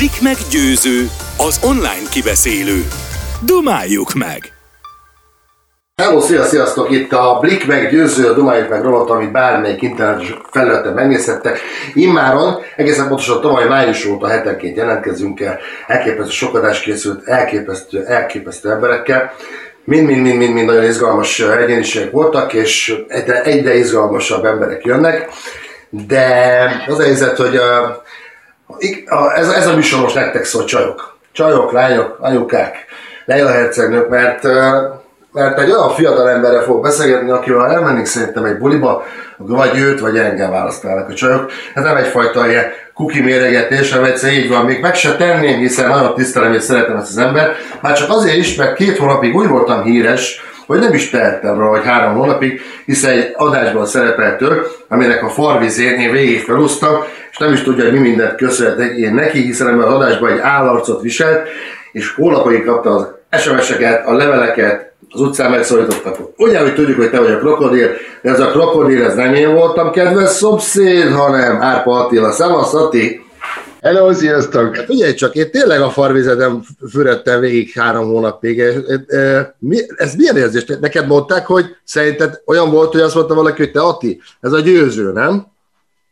Blik meg győző, az online kibeszélő. Dumáljuk meg! Hello, szia, sziasztok! Itt a Blik meg győző, a Dumáljuk meg rovat, amit bármelyik internetes felületen megnézhettek. Immáron, egészen pontosan tavaly május óta hetenként jelentkezünk el, elképesztő sokadás készült, elképesztő, elképesztő emberekkel. Mind-mind-mind-mind nagyon izgalmas egyéniségek voltak, és egyre, egyre izgalmasabb emberek jönnek. De az a helyzet, hogy a, ez, ez a műsor most nektek szól, csajok. Csajok, lányok, anyukák, Leila hercegnők, mert mert egy olyan fiatal emberre fog beszélgetni, akivel elmennénk szerintem egy buliba, vagy őt, vagy engem választálnak a csajok. Ez nem egyfajta ilyen kuki méregetés, hanem egyszer így van. Még meg se tenném, hiszen nagyon tisztelem és szeretem ezt az ember. Már csak azért is, mert két hónapig úgy voltam híres, hogy nem is tehettem rá, hogy három hónapig, hiszen egy adásban szerepelt ő, aminek a farvizén én végig felúztam, és nem is tudja, hogy mi mindent köszönhetek én neki, hiszen az adásban egy állarcot viselt, és hónapig kapta az SMS-eket, a leveleket, az utcán megszólítottak. Ugye, hogy tudjuk, hogy te vagy a krokodil, de ez a krokodil, ez nem én voltam, kedves szomszéd, hanem Árpa Attila. Szevasz, Ati! Hello, sziasztok! Hát figyelj csak, én tényleg a farvizedem fürödtem végig három hónapig. Ez milyen érzés? Neked mondták, hogy szerinted olyan volt, hogy azt mondta valaki, hogy te Ati, ez a győző, nem?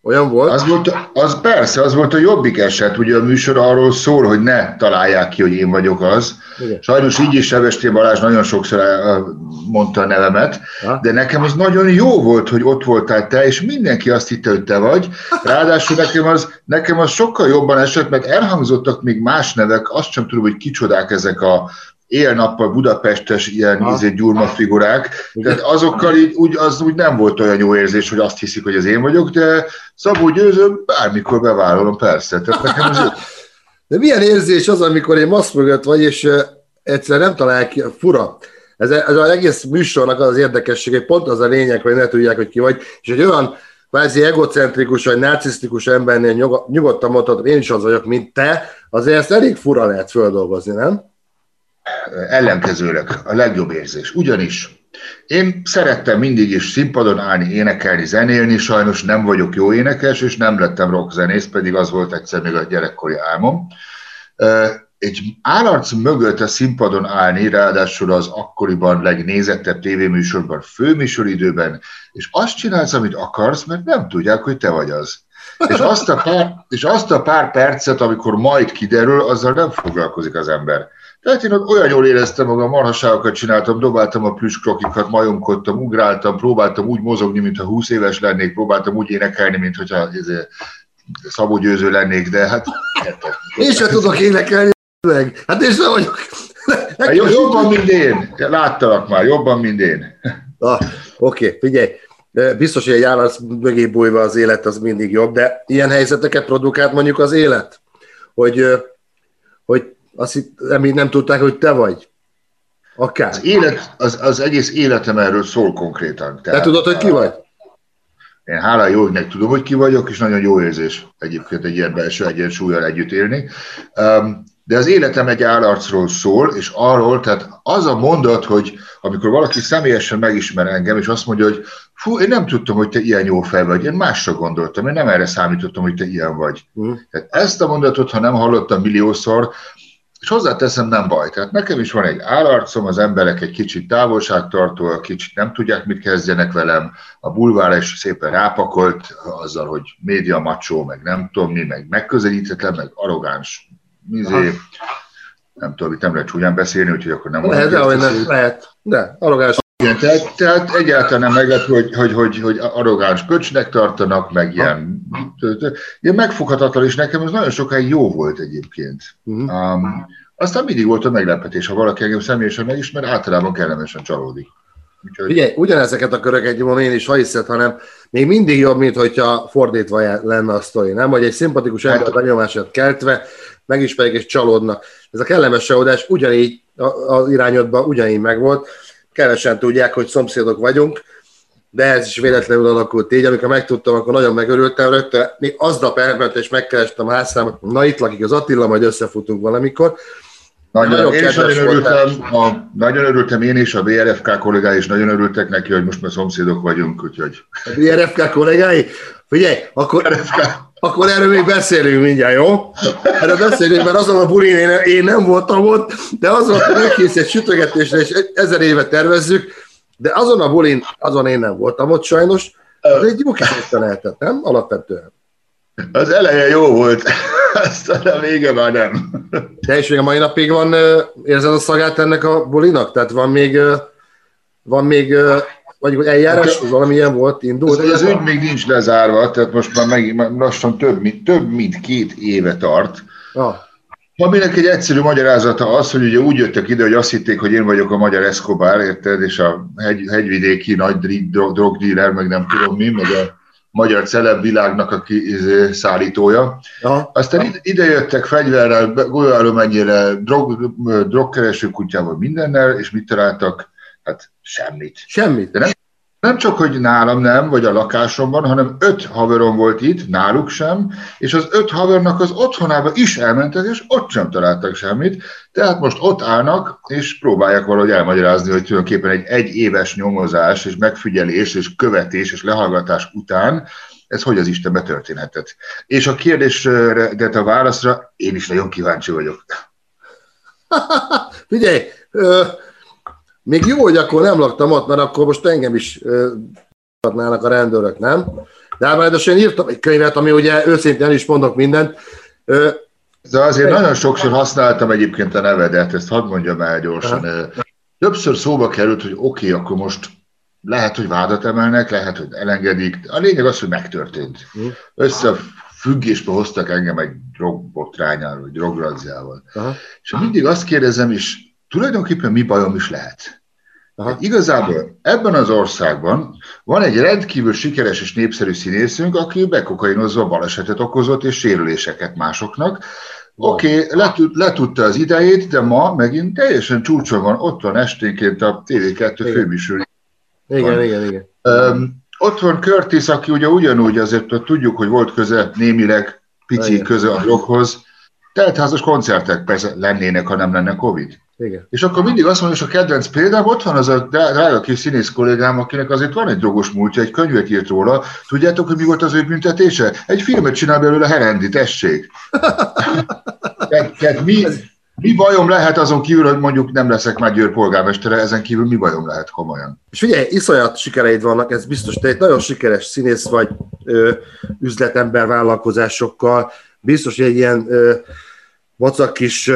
Olyan volt? Az, volt, az persze, az volt a jobbik eset, ugye a műsor arról szól, hogy ne találják ki, hogy én vagyok az. Igen. Sajnos így is Sevesté Balázs nagyon sokszor eh, mondta a nevemet, ha? de nekem az nagyon jó volt, hogy ott voltál te, és mindenki azt hitte, hogy te vagy. Ráadásul nekem az, nekem az sokkal jobban esett, mert elhangzottak még más nevek, azt sem tudom, hogy kicsodák ezek a él-nappal budapestes ilyen izé, gyurma figurák, tehát azokkal így, úgy, az úgy nem volt olyan jó érzés, hogy azt hiszik, hogy az én vagyok, de Szabó Győző bármikor bevállalom, persze. Tehát nekem az De milyen érzés az, amikor én maszk mögött vagy, és egyszer nem találják ki, fura. Ez, ez az egész műsornak az érdekesség, hogy pont az a lényeg, hogy ne tudják, hogy ki vagy, és egy olyan kvázi egocentrikus vagy narcisztikus embernél nyugodtan mondhatom, én is az vagyok, mint te, azért ezt elég fura lehet földolgozni, nem? Ellenkezőleg a legjobb érzés. Ugyanis én szerettem mindig is színpadon állni, énekelni, zenélni, sajnos nem vagyok jó énekes, és nem lettem rockzenész, pedig az volt egyszer még a gyerekkori álmom. Egy állarc mögött a színpadon állni, ráadásul az akkoriban legnézettebb tévéműsorban, főműsoridőben, és azt csinálsz, amit akarsz, mert nem tudják, hogy te vagy az. És azt, a pár, és azt a pár percet, amikor majd kiderül, azzal nem foglalkozik az ember. Tehát én ott olyan jól éreztem magam, marhaságokat csináltam, dobáltam a plüskrokikat, majomkodtam, ugráltam, próbáltam úgy mozogni, mintha 20 éves lennék, próbáltam úgy énekelni, mintha ez Szabó Győző lennék, de hát... Én sem tudok énekelni, meg. Hát és nem vagyok. Hát jobban, mint én. Láttalak már, jobban, mint én. Ah, Oké, okay, figyelj. Biztos, hogy egy állat mögé bújva az élet az mindig jobb, de ilyen helyzeteket produkált mondjuk az élet, hogy, hogy azt hitt, nem, nem tudták, hogy te vagy. Akár. Az, élet, az, az egész életem erről szól konkrétan. Tehát, te tudod, hogy ki vagy? Én hála jó, hogy tudom, hogy ki vagyok, és nagyon jó érzés egyébként egy ilyen belső egyensúlyjal együtt élni. De az életem egy állarcról szól, és arról, tehát az a mondat, hogy amikor valaki személyesen megismer engem, és azt mondja, hogy fú, én nem tudtam, hogy te ilyen jó fel vagy, én másra gondoltam, én nem erre számítottam, hogy te ilyen vagy. Mm. Tehát ezt a mondatot, ha nem hallottam milliószor, és hozzáteszem, nem baj. Tehát nekem is van egy állarcom, az emberek egy kicsit távolságtartóak, kicsit nem tudják, mit kezdjenek velem. A bulvár is szépen rápakolt azzal, hogy média macsó, meg nem tudom mi, meg megközelíthetetlen, meg arrogáns, mizé, nem tudom, itt nem lehet csúnyán beszélni, úgyhogy akkor nem lehet. De, nem, lehet, de arrogáns. Igen, tehát, tehát egyáltalán nem meglepő, hogy, hogy, hogy, hogy arrogáns pöcsnek tartanak, meg ilyen, ilyen megfoghatatlan, és nekem ez nagyon sokáig jó volt egyébként. Uh-huh. Um, aztán mindig volt a meglepetés, ha valaki engem személyesen megismer, általában kellemesen csalódik. Úgyhogy... Ugye, ugyanezeket a köröket nyomom én is, ha hiszed, hanem még mindig jobb, mint hogyha fordítva lenne a sztori, nem? Hogy egy szimpatikus ember hát... benyomását keltve megismerik és csalódnak. Ez a kellemes csalódás ugyanígy az irányodban ugyanígy megvolt, kevesen tudják, hogy szomszédok vagyunk, de ez is véletlenül alakult így. Amikor megtudtam, akkor nagyon megörültem rögtön. Még aznap elment és megkerestem a házszámot, na itt lakik az Attila, majd összefutunk valamikor. Nagyon, nagyon, én nagyon örültem, a, nagyon örültem én is, a BRFK kollégái is nagyon örültek neki, hogy most már szomszédok vagyunk, úgyhogy... A BRFK kollégái? Figyelj, akkor, BRFK. Akkor erről még beszélünk mindjárt, jó? Erről beszélünk, mert azon a bulin én, én nem voltam ott, de azon a megkészített sütögetésre és ezer éve tervezzük, de azon a bulin, azon én nem voltam ott sajnos, az egy jó kis lehetett, nem? Alapvetően. Az eleje jó volt, aztán a vége már nem. Még a mai napig van, érzed a szagát ennek a bulinak? Tehát van még, van még vagy eljárás, hát, valami ilyen volt, indult? Az, az ügy még nincs lezárva, tehát most már meg, lassan több, mint, több mint két éve tart. Ah. Aminek egy egyszerű magyarázata az, hogy ugye úgy jöttek ide, hogy azt hitték, hogy én vagyok a magyar Escobar, érted, és a hegy, hegyvidéki nagy drogdíler, meg nem tudom mi, meg a magyar celeb világnak a izé, szállítója. Aha. Aztán ide jöttek fegyverrel, mennyire drog, drogkereső kutyával, mindennel, és mit találtak? Hát semmit. Semmit. De nem, nem csak, hogy nálam nem, vagy a lakásomban, hanem öt haverom volt itt, náluk sem, és az öt havernak az otthonába is elmentek, és ott sem találtak semmit. Tehát most ott állnak, és próbálják valahogy elmagyarázni, hogy tulajdonképpen egy egy éves nyomozás, és megfigyelés, és követés, és lehallgatás után ez hogy az Istenbe történhetett. És a kérdésre, de a válaszra én is nagyon kíváncsi vagyok. Figyelj, még jó, hogy akkor nem laktam ott, mert akkor most engem is adnának a rendőrök, nem? De hát én írtam egy könyvet, ami ugye őszintén is mondok mindent. De azért nagyon sokszor használtam egyébként a nevedet, ezt hadd mondjam el gyorsan. Aha. Többször szóba került, hogy oké, okay, akkor most lehet, hogy vádat emelnek, lehet, hogy elengedik. A lényeg az, hogy megtörtént. Hm. Összefüggésbe hoztak engem egy drogbotrányával, vagy drograzziával. És mindig azt kérdezem, és tulajdonképpen mi bajom is lehet? Aha. Igazából ebben az országban van egy rendkívül sikeres és népszerű színészünk, aki bekokainozva balesetet okozott és sérüléseket másoknak. Oké, okay, letud, letudta az idejét, de ma megint teljesen csúcson van, ott van esténként a TV2 főműsor. Igen, igen, igen. Um, ott van Curtis, aki ugye ugyanúgy azért tudjuk, hogy volt köze némileg pici igen. köze a droghoz. Teltházas koncertek persze lennének, ha nem lenne Covid. Igen. És akkor mindig azt mondja, hogy a kedvenc példám, ott van az a drága kis színész kollégám, akinek azért van egy drogos múltja, egy könyvet írt róla. Tudjátok, hogy mi volt az ő büntetése? Egy filmet csinál belőle Herendi, tessék. tehát, tehát mi, mi bajom lehet azon kívül, hogy mondjuk nem leszek már Győr polgármestere, ezen kívül mi bajom lehet komolyan? És figyelj, iszonyat sikereid vannak, ez biztos, te egy nagyon sikeres színész vagy ö, üzletember vállalkozásokkal, biztos, hogy egy ilyen ö, vacak kis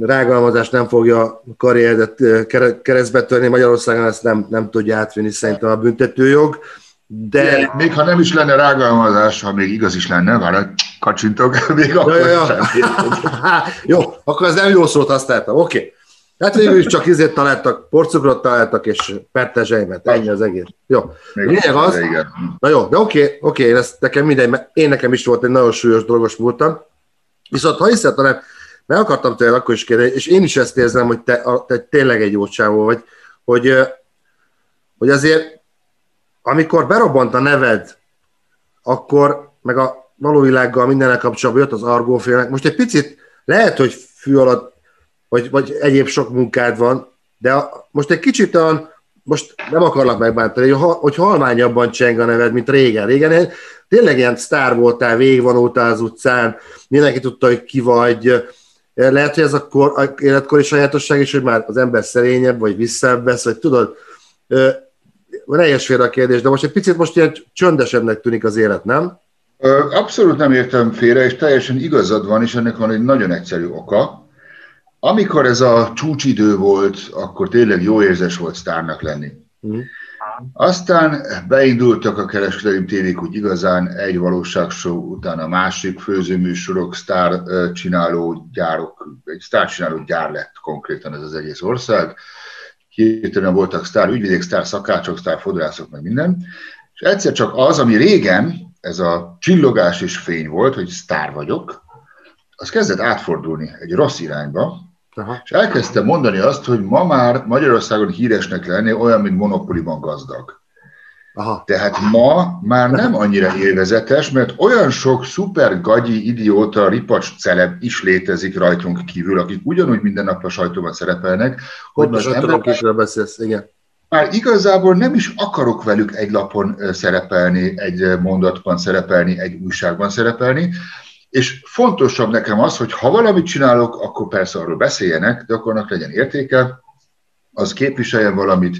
rágalmazás nem fogja karrieredet keresztbe törni, Magyarországon ezt nem, nem tudja átvinni szerintem a büntetőjog. De... Igen, még ha nem is lenne rágalmazás, ha még igaz is lenne, várj, kacsintok, még ja, akkor ja, ja. Jó, akkor ez nem jó szót használtam, oké. Okay. Hát végül is csak izét találtak, porcukrot találtak, és pertezselymet, ennyi az egész. Jó. Még Lényeg az, igen. na jó, de oké, okay, oké, okay, ez nekem mindegy, én nekem is volt egy nagyon súlyos dolgos múltam. Viszont ha hiszed, hanem meg akartam tőle akkor is kérdezni, és én is ezt érzem, hogy te, te tényleg egy jó csávó vagy, hogy, hogy azért amikor berobbant a neved, akkor meg a valóvilággal mindenek kapcsolatban jött az argófélnek. Most egy picit lehet, hogy fű alatt, vagy, vagy egyéb sok munkád van, de a, most egy kicsit olyan, most nem akarlak megbántani, hogy halványabban cseng a neved, mint régen. Régen tényleg ilyen sztár voltál, végigvonultál az utcán, mindenki tudta, hogy ki vagy, lehet, hogy ez a, kor, a életkori sajátosság is, hogy már az ember szerényebb, vagy visszavesz, vagy tudod, nehéz félre a kérdés, de most egy picit most ilyen csöndesebbnek tűnik az élet, nem? Abszolút nem értem félre, és teljesen igazad van, és ennek van egy nagyon egyszerű oka. Amikor ez a csúcsidő volt, akkor tényleg jó érzés volt sztárnak lenni. Mm. Aztán beindultak a kereskedelmi tévék úgy igazán egy valóságshow, utána a másik főzőműsorok, sztár csináló gyárok, egy sztár csináló gyár lett konkrétan ez az egész ország. Hirtelen voltak sztár ügyvédek, sztár szakácsok, sztár fodrászok, meg minden. És egyszer csak az, ami régen, ez a csillogás és fény volt, hogy sztár vagyok, az kezdett átfordulni egy rossz irányba, Aha. És elkezdte mondani azt, hogy ma már Magyarországon híresnek lenni olyan, mint monopoliban gazdag. Aha. Tehát ma már nem annyira élvezetes, mert olyan sok szuper gagyi, idióta, ripacs celeb is létezik rajtunk kívül, akik ugyanúgy minden nap a sajtóban szerepelnek, hogy az ember... beszélsz, igen. már igazából nem is akarok velük egy lapon szerepelni, egy mondatban szerepelni, egy újságban szerepelni, és fontosabb nekem az, hogy ha valamit csinálok, akkor persze arról beszéljenek, de akkor annak legyen értéke, az képviseljen valamit,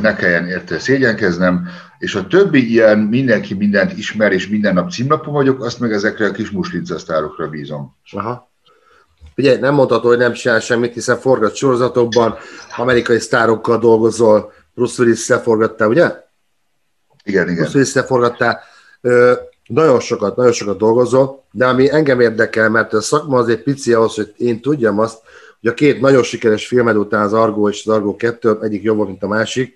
ne kelljen érte szégyenkeznem, és a többi ilyen mindenki mindent ismer, és minden nap címlapon vagyok, azt meg ezekre a kis muslincasztárokra bízom. Aha. Ugye nem mondható, hogy nem csinál semmit, hiszen forgat sorozatokban, amerikai sztárokkal dolgozol, Bruce willis forgattál, ugye? Igen, igen. Bruce willis forgattál. Nagyon sokat, nagyon sokat dolgozol, de ami engem érdekel, mert a szakma azért pici ahhoz, hogy én tudjam azt, hogy a két nagyon sikeres filmed után az Argo és az Argo 2, egyik jobb, mint a másik.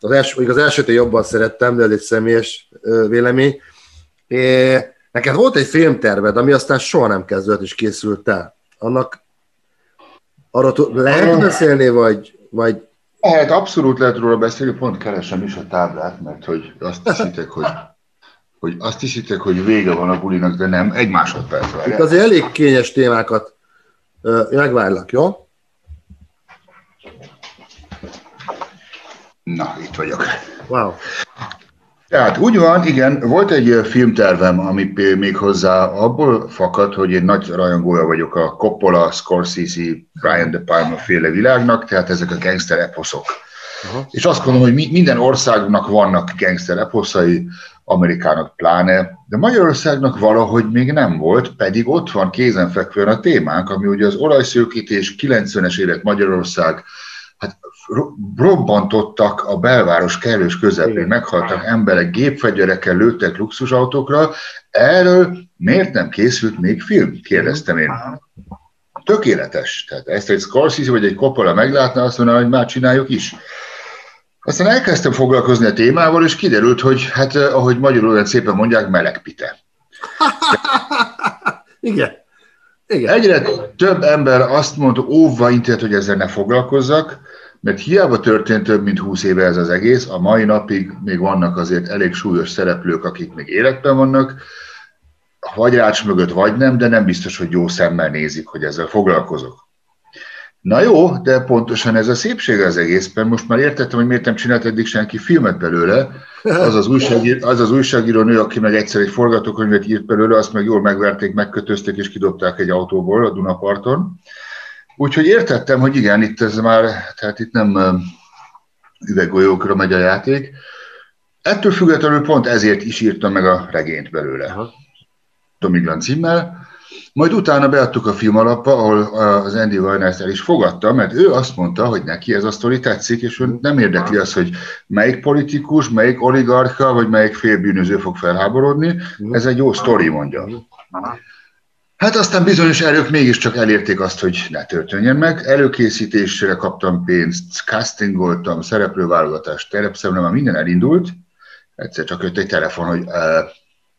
Az első, az elsőt jobban szerettem, de ez egy személyes vélemény. Neked volt egy filmterved, ami aztán soha nem kezdődött és készült el. Annak arra lehet beszélni, vagy, vagy... Lehet, abszolút lehet róla beszélni, pont keresem is a táblát, mert hogy azt hiszitek, hogy hogy azt hiszitek, hogy vége van a bulinak, de nem, egy másodperc várjál. Itt azért elég kényes témákat megvárlak, jó? Na, itt vagyok. Wow. Tehát úgy van, igen, volt egy filmtervem, ami még hozzá abból fakad, hogy én nagy rajongója vagyok a Coppola, Scorsese, Brian De Palma féle világnak, tehát ezek a gangster eposzok. Aha. És azt gondolom, hogy minden országnak vannak gangster eposzai, Amerikának pláne, de Magyarországnak valahogy még nem volt, pedig ott van kézenfekvően a témánk, ami ugye az olajszőkítés 90-es évek Magyarország, hát robbantottak a belváros kellős közepén, meghaltak emberek, gépfegyverekkel lőttek luxusautókra, erről miért nem készült még film? Kérdeztem én. Tökéletes. Tehát ezt egy Scorsese vagy egy Coppola meglátna, azt mondaná, hogy már csináljuk is. Aztán elkezdtem foglalkozni a témával, és kiderült, hogy hát eh, ahogy magyarul szépen mondják, melegpite. Igen. Igen. Egyre több ember azt mondta, óvva intett, hogy ezzel ne foglalkozzak, mert hiába történt több mint húsz éve ez az egész, a mai napig még vannak azért elég súlyos szereplők, akik még életben vannak, vagy rács mögött, vagy nem, de nem biztos, hogy jó szemmel nézik, hogy ezzel foglalkozok. Na jó, de pontosan ez a szépség az egészben. Most már értettem, hogy miért nem csinált eddig senki filmet belőle. Az az, újságíró, az az újságíró nő, aki meg egyszer egy forgatókönyvet írt belőle, azt meg jól megverték, megkötözték és kidobták egy autóból a Dunaparton. Úgyhogy értettem, hogy igen, itt ez már, tehát itt nem üveggolyókra megy a játék. Ettől függetlenül pont ezért is írtam meg a regényt belőle. Tomiglan címmel. Majd utána beadtuk a film alapba, ahol az Andy Warner el is fogadta, mert ő azt mondta, hogy neki ez a sztori tetszik, és ő nem érdekli az, hogy melyik politikus, melyik oligarcha, vagy melyik félbűnöző fog felháborodni. Ez egy jó sztori, mondja. Hát aztán bizonyos erők mégiscsak elérték azt, hogy ne történjen meg. Előkészítésre kaptam pénzt, castingoltam, szereplőválogatást, terepszemlem, minden elindult. Egyszer csak jött egy telefon, hogy uh,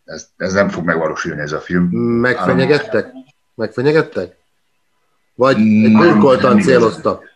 ez, ez nem fog megvalósulni ez a film. Megfenyegettek? Megfenyegettek? Vagy egy burkoltan céloztak?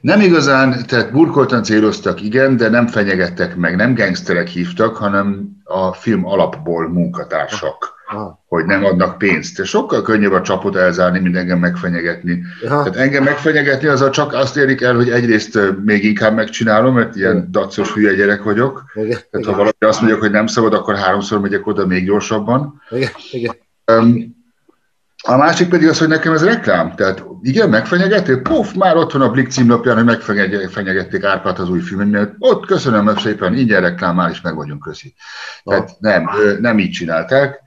Nem igazán, tehát burkoltan céloztak, igen, de nem fenyegettek meg, nem gangsterek hívtak, hanem a film alapból munkatársak, Aha. hogy nem adnak pénzt. Sokkal könnyebb a csapot elzárni, mint engem megfenyegetni. Aha. Tehát engem megfenyegetni, az csak azt érik el, hogy egyrészt még inkább megcsinálom, mert ilyen dacos hülye gyerek vagyok. Igen. Tehát igen. ha valaki azt mondja, hogy nem szabad, akkor háromszor megyek oda még gyorsabban. Igen. Igen. Um, a másik pedig az, hogy nekem ez reklám. Tehát igen, megfenyegették, puf, már ott van a Blik címlapján, hogy megfenyegették Árpát az új filmnél. Ott köszönöm szépen, ingyen reklám, már is meg vagyunk, köszi. Tehát nem, nem így csinálták.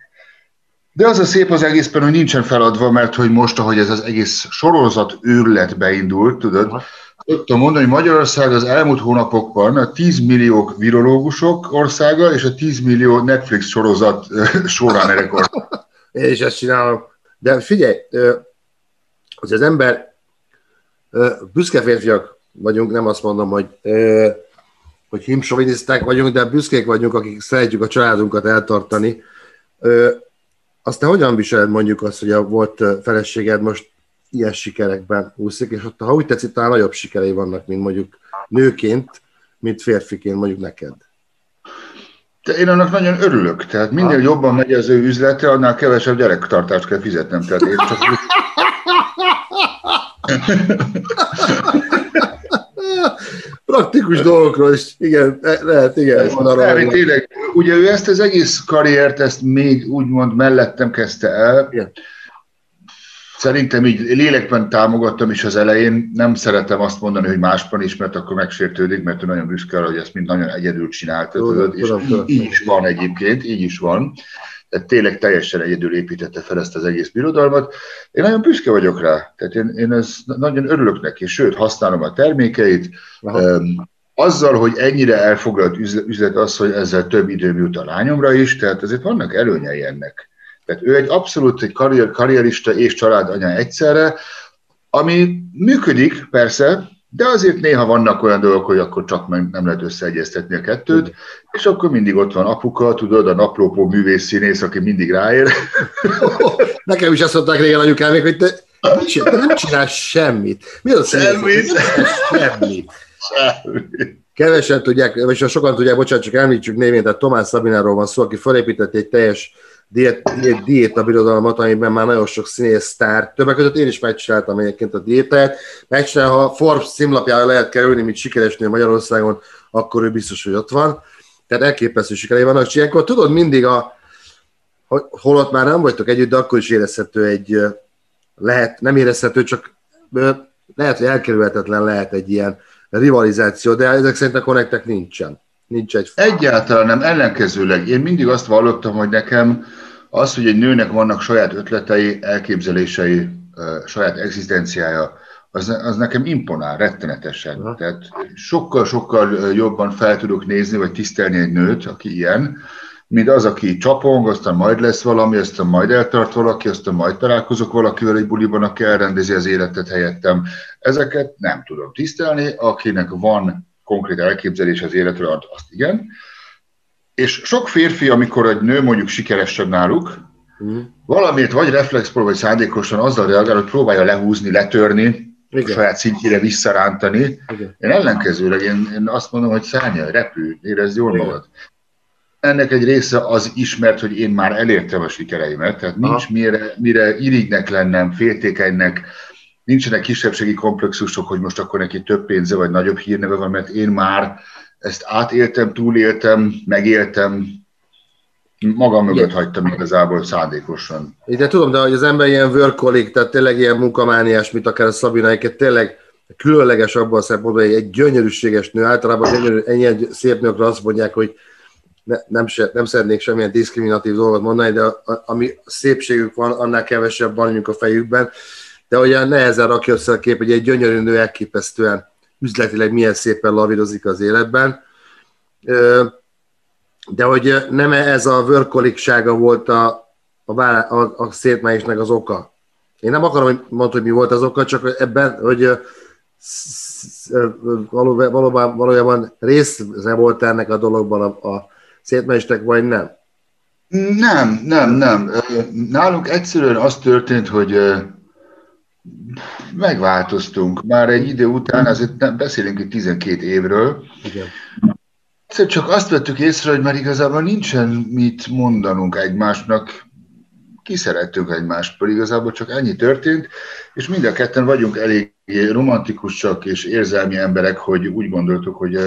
De az a szép az egészben, hogy nincsen feladva, mert hogy most, ahogy ez az egész sorozat őrület beindult, tudod, tudtam mondani, hogy Magyarország az elmúlt hónapokban a 10 millió virológusok országa és a 10 millió Netflix sorozat során rekord. Én is ezt csinálom. De figyelj, hogy az ember, büszke férfiak vagyunk, nem azt mondom, hogy, hogy himsoviniszták vagyunk, de büszkék vagyunk, akik szeretjük a családunkat eltartani. Azt te hogyan viseled mondjuk azt, hogy a volt feleséged most ilyen sikerekben úszik, és ott, ha úgy tetszik, talán nagyobb sikerei vannak, mint mondjuk nőként, mint férfiként mondjuk neked. De én annak nagyon örülök. Tehát minél jobban megy az ő üzlete, annál kevesebb gyerektartást kell fizetnem. Tehát én csak... praktikus dolgokról is, igen, lehet, igen. Nem, tényleg, ugye ő ezt az egész karriert, ezt még úgymond mellettem kezdte el. Igen. Szerintem így lélekben támogattam is az elején. Nem szeretem azt mondani, hogy másban is, mert akkor megsértődik, mert ő nagyon büszke hogy ezt mind nagyon egyedül csinálta. Tudod, és így, így is van egyébként, így is van. Tehát tényleg teljesen egyedül építette fel ezt az egész birodalmat. Én nagyon büszke vagyok rá. Tehát én, én ezt nagyon örülök neki, sőt, használom a termékeit. Um, azzal, hogy ennyire elfoglalt üzlet az, hogy ezzel több időm jut a lányomra is, tehát ezért vannak előnyei ennek. Tehát ő egy abszolút egy karrier, karrierista és családanya egyszerre, ami működik persze, de azért néha vannak olyan dolgok, hogy akkor csak nem lehet összeegyeztetni a kettőt, mm. és akkor mindig ott van apuka, tudod, a naplópó művész színész, aki mindig ráér. Nekem is azt mondták régen anyukámék, hogy te, te nem csinálsz semmit. Mi az semmit? Semmit. Semmit. Kevesen tudják, és sokan tudják, bocsánat, csak említsük névén, tehát Tomás Szabináról van szó, aki felépített egy teljes diét, diét, diéta birodalmat, amiben már nagyon sok színész sztár, többek között én is megcsináltam egyébként a diétát, megcsinál, ha Forbes címlapjára lehet kerülni, mint sikeres nő Magyarországon, akkor ő biztos, hogy ott van. Tehát elképesztő sikerei vannak, és ilyenkor tudod mindig a, holott már nem vagytok együtt, de akkor is érezhető egy, lehet, nem érezhető, csak lehet, hogy elkerülhetetlen lehet egy ilyen rivalizáció, de ezek szerint a konnektek nincsen. Nincs egy... Egyáltalán nem, ellenkezőleg. Én mindig azt vallottam, hogy nekem az, hogy egy nőnek vannak saját ötletei, elképzelései, saját egzisztenciája, az, az nekem imponál rettenetesen. Aha. Tehát sokkal-sokkal jobban fel tudok nézni, vagy tisztelni egy nőt, aki ilyen, mint az, aki csapong, aztán majd lesz valami, aztán majd eltart valaki, aztán majd találkozok valakivel egy buliban, aki elrendezi az életet helyettem. Ezeket nem tudom tisztelni, akinek van konkrét elképzelés az életről, azt igen. És sok férfi, amikor egy nő mondjuk sikeresebb náluk, mm. valamit vagy reflexból, vagy szándékosan azzal reagál, hogy próbálja lehúzni, letörni, igen. a saját szintjére visszarántani. Igen. Én ellenkezőleg én, én azt mondom, hogy szállja, repül, érezd jól Igen. magad. Ennek egy része az ismert, hogy én már elértem a sikereimet, tehát nincs mire, mire irignek lennem, féltékenynek, nincsenek kisebbségi komplexusok, hogy most akkor neki több pénze vagy nagyobb hírneve van, mert én már ezt átéltem, túléltem, megéltem, magam mögött Igen. hagytam igazából szándékosan. De tudom, de hogy az ember ilyen workolik, tehát tényleg ilyen munkamániás, mint akár a Szabina, tényleg különleges abban a szempontból, hogy egy gyönyörűséges nő, általában gyönyörű, ennyi szép nőkre azt mondják, hogy ne, nem, se, nem szeretnék semmilyen diszkriminatív dolgot mondani, de a, a, ami szépségük van, annál kevesebb van a fejükben de olyan nehezen rakja össze a kép, hogy egy gyönyörű nő elképesztően üzletileg milyen szépen lavírozik az életben. De hogy nem ez a vörkoliksága volt a, a, a, a szétmájésnek az oka. Én nem akarom, mondani, hogy mi volt az oka, csak ebben, hogy valóban, valójában része volt ennek a dologban a, a szétmájésnek, vagy nem? Nem, nem, nem. Nálunk egyszerűen az történt, hogy Megváltoztunk. Már egy idő után, azért nem beszélünk itt 12 évről. Igen. Egyszer csak azt vettük észre, hogy már igazából nincsen mit mondanunk egymásnak, kiszerettünk egymástól, igazából csak ennyi történt, és mind a ketten vagyunk elég romantikusak és érzelmi emberek, hogy úgy gondoltuk, hogy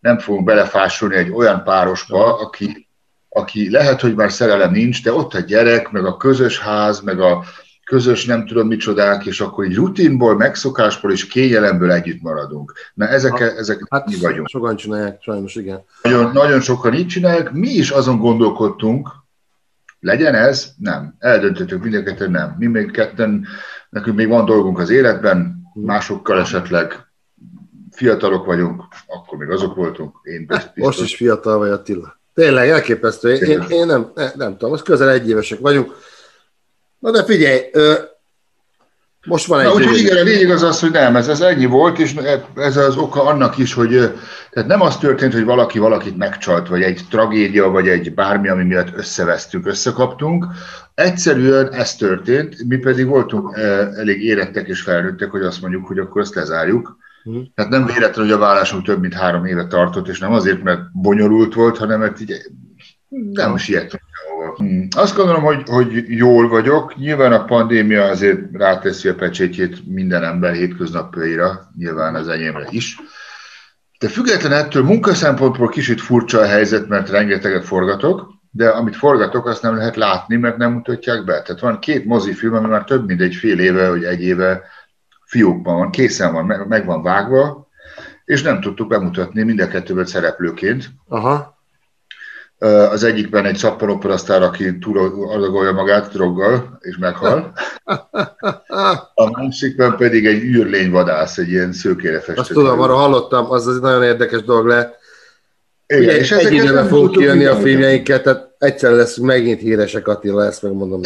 nem fogunk belefásolni egy olyan párosba, aki, aki lehet, hogy már szerelem nincs, de ott a gyerek, meg a közös ház, meg a közös nem tudom micsodák, és akkor egy rutinból, megszokásból és kényelemből együtt maradunk. Na ezek, hát, ezek hát mi vagyunk. Sokan csinálják, sajnos igen. Nagyon, nagyon sokan így csinálják. Mi is azon gondolkodtunk, legyen ez? Nem. Eldöntöttük mindenketten nem. Mi még ketten, nekünk még van dolgunk az életben, másokkal esetleg fiatalok vagyunk, akkor még azok voltunk. Én biztos. Most is fiatal vagy Attila. Tényleg elképesztő. Én, én, én nem, nem, nem tudom, most közel egy évesek vagyunk Na de figyelj, most van egy... Na, úgyhogy igen, a lényeg az az, hogy nem, ez, ez ennyi volt, és ez az oka annak is, hogy tehát nem az történt, hogy valaki valakit megcsalt, vagy egy tragédia, vagy egy bármi, ami miatt összevesztünk, összekaptunk. Egyszerűen ez történt, mi pedig voltunk elég érettek és felnőttek, hogy azt mondjuk, hogy akkor ezt lezárjuk. Tehát nem véletlen, hogy a vállásunk több mint három éve tartott, és nem azért, mert bonyolult volt, hanem mert így nem siettünk Hmm. Azt gondolom, hogy, hogy jól vagyok. Nyilván a pandémia azért ráteszi a pecsétjét minden ember hétköznapjaira, nyilván az enyémre is. De független ettől munkaszempontból kicsit furcsa a helyzet, mert rengeteget forgatok, de amit forgatok, azt nem lehet látni, mert nem mutatják be. Tehát van két mozifilm, ami már több mint egy fél éve, vagy egy éve fiókban van, készen van, meg van vágva, és nem tudtuk bemutatni mind a kettőből szereplőként. Aha. Az egyikben egy szappanoperasztár, aki túladagolja magát droggal, és meghal. A másikben pedig egy űrlényvadász, egy ilyen szőkére festő. Azt tudom, arra hallottam, az az nagyon érdekes dolog le. Igen, Ugye, és egy időben fogunk kijönni a filmjeinket, tehát egyszer lesz megint híresek Attila, ezt megmondom.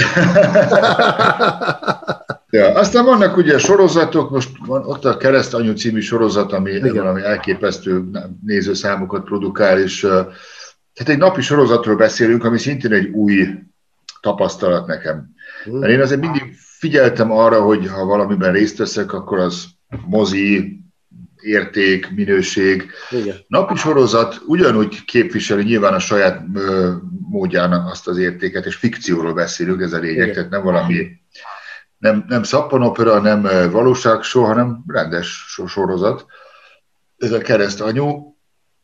ja, aztán vannak ugye sorozatok, most van ott a Keresztanyú című sorozat, ami Igen. valami elképesztő nézőszámokat produkál, és tehát egy napi sorozatról beszélünk, ami szintén egy új tapasztalat nekem. Hmm. Mert én azért mindig figyeltem arra, hogy ha valamiben részt veszek, akkor az mozi, érték, minőség. Igen. Napi sorozat ugyanúgy képviseli nyilván a saját módján azt az értéket, és fikcióról beszélünk, ez a lényeg, Igen. tehát nem valami, nem, nem szappanopera, nem valóságsó, hanem rendes sorozat. Ez a kereszt anyu,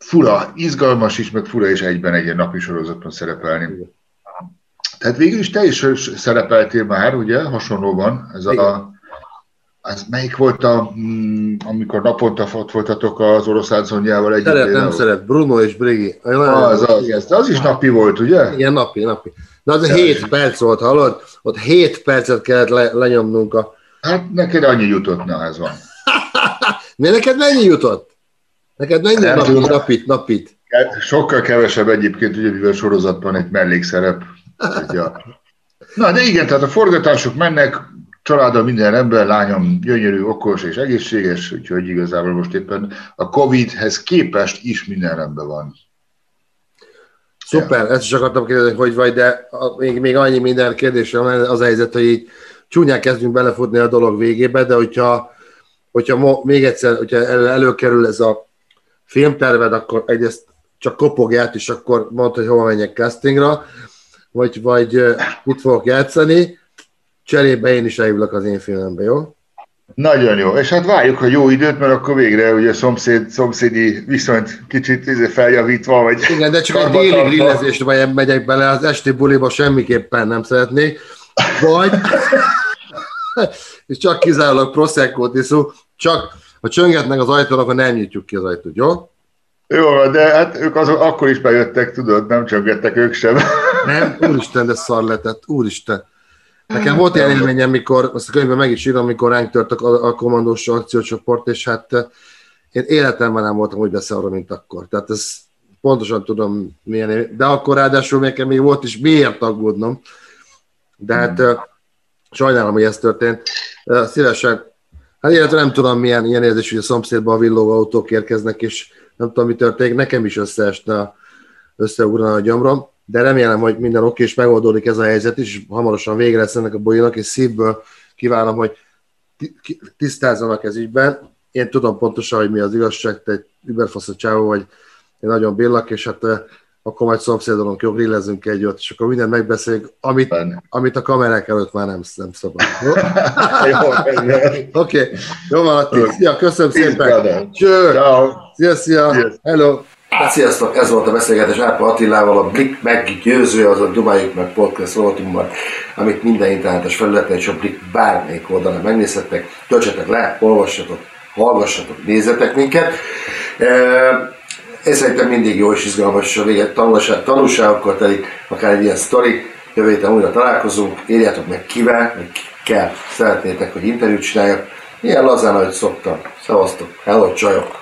fura, izgalmas is, meg fura is egyben egy napi sorozatban szerepelni. Igen. Tehát végül is te is szerepeltél már, ugye, hasonlóban, ez Igen. a az melyik volt, a, mm, amikor naponta ott voltatok az orosz ázonyjával együtt? Szeret, nem szeret, Bruno és Brigi. Az, az, az, az is napi volt, ugye? Igen, napi, napi. De az 7 perc volt, hallod? Ott 7 percet kellett le, lenyomnunk a... Hát neked annyi jutott, na ez van. Mi neked mennyi jutott? Neked mennyi nem napit, napit, napit? Sokkal kevesebb egyébként, ugye, mivel sorozatban egy mellékszerep. Na, de igen, tehát a forgatások mennek, családom minden ember, lányom gyönyörű, okos és egészséges, úgyhogy igazából most éppen a Covid-hez képest is minden rendben van. Szuper, ja. ezt is akartam kérdezni, hogy vagy, de még, még annyi minden kérdésem az a helyzet, hogy így csúnyán kezdünk belefutni a dolog végébe, de hogyha, hogyha mo, még egyszer, hogyha előkerül ez a filmterved, akkor egyrészt csak kopogját, és akkor mondd, hogy hova menjek castingra, vagy, vagy mit fogok játszani, Cserébe én is elhívlak az én filmembe, jó? Nagyon jó, és hát várjuk a jó időt, mert akkor végre ugye szomszéd, szomszédi viszonyt kicsit izé feljavítva, vagy Igen, de csak egy déli grillezésre megyek bele, az esti buliba semmiképpen nem szeretnék, vagy és csak kizárólag Prosecco-t iszó, csak ha csöngetnek az ajtón, akkor nem nyitjuk ki az ajtót, jó? Jó, de hát ők azok akkor is bejöttek, tudod, nem csöngettek ők sem. Nem, úristen, de szar letett, úristen. Nekem volt ilyen élményem, mikor, azt a könyvben meg is írom, amikor ránk tört a, a kommandós akciócsoport, és hát eh, én életemben nem voltam úgy beszélve, mint akkor. Tehát ez pontosan tudom milyen, de akkor ráadásul nekem még volt is miért aggódnom. De hát hmm. sajnálom, hogy ez történt. Eh, szívesen, hát illetve nem tudom milyen ilyen érzés, hogy a szomszédban a villogó autók érkeznek, és nem tudom, mi történik, nekem is összeesne, összeugrana a gyomrom de remélem, hogy minden oké, és megoldódik ez a helyzet is, és hamarosan végre lesz ennek a bolyónak, és szívből kívánom, hogy tisztázzanak ez ügyben. Én tudom pontosan, hogy mi az igazság, te egy überfasz vagy, én nagyon billak, és hát akkor majd szomszédolunk, jó, grillezünk egy ott, és akkor mindent megbeszéljük, amit, amit a kamerák előtt már nem, nem szabad. Oké, okay. jó van, Atti. Szia, köszönöm szépen. Cső. Szia, szia. Hello. Sziasztok, ez volt a beszélgetés Árpa Attilával, a Blik meggyőző, az a Dubáljuk meg podcast rovatunkban, amit minden internetes felületen és a Blik bármelyik oldalon megnézhettek. Töltsetek le, olvassatok, hallgassatok, nézzetek minket. Én szerintem mindig jó és izgalmas, a véget tanulság, tanulságokkal telik, akár egy ilyen sztori. Jövő héten újra találkozunk, írjátok meg kivel, vagy kell szeretnétek, hogy interjút csináljak. Ilyen lazán, ahogy szoktam. Szevasztok, hello csajok!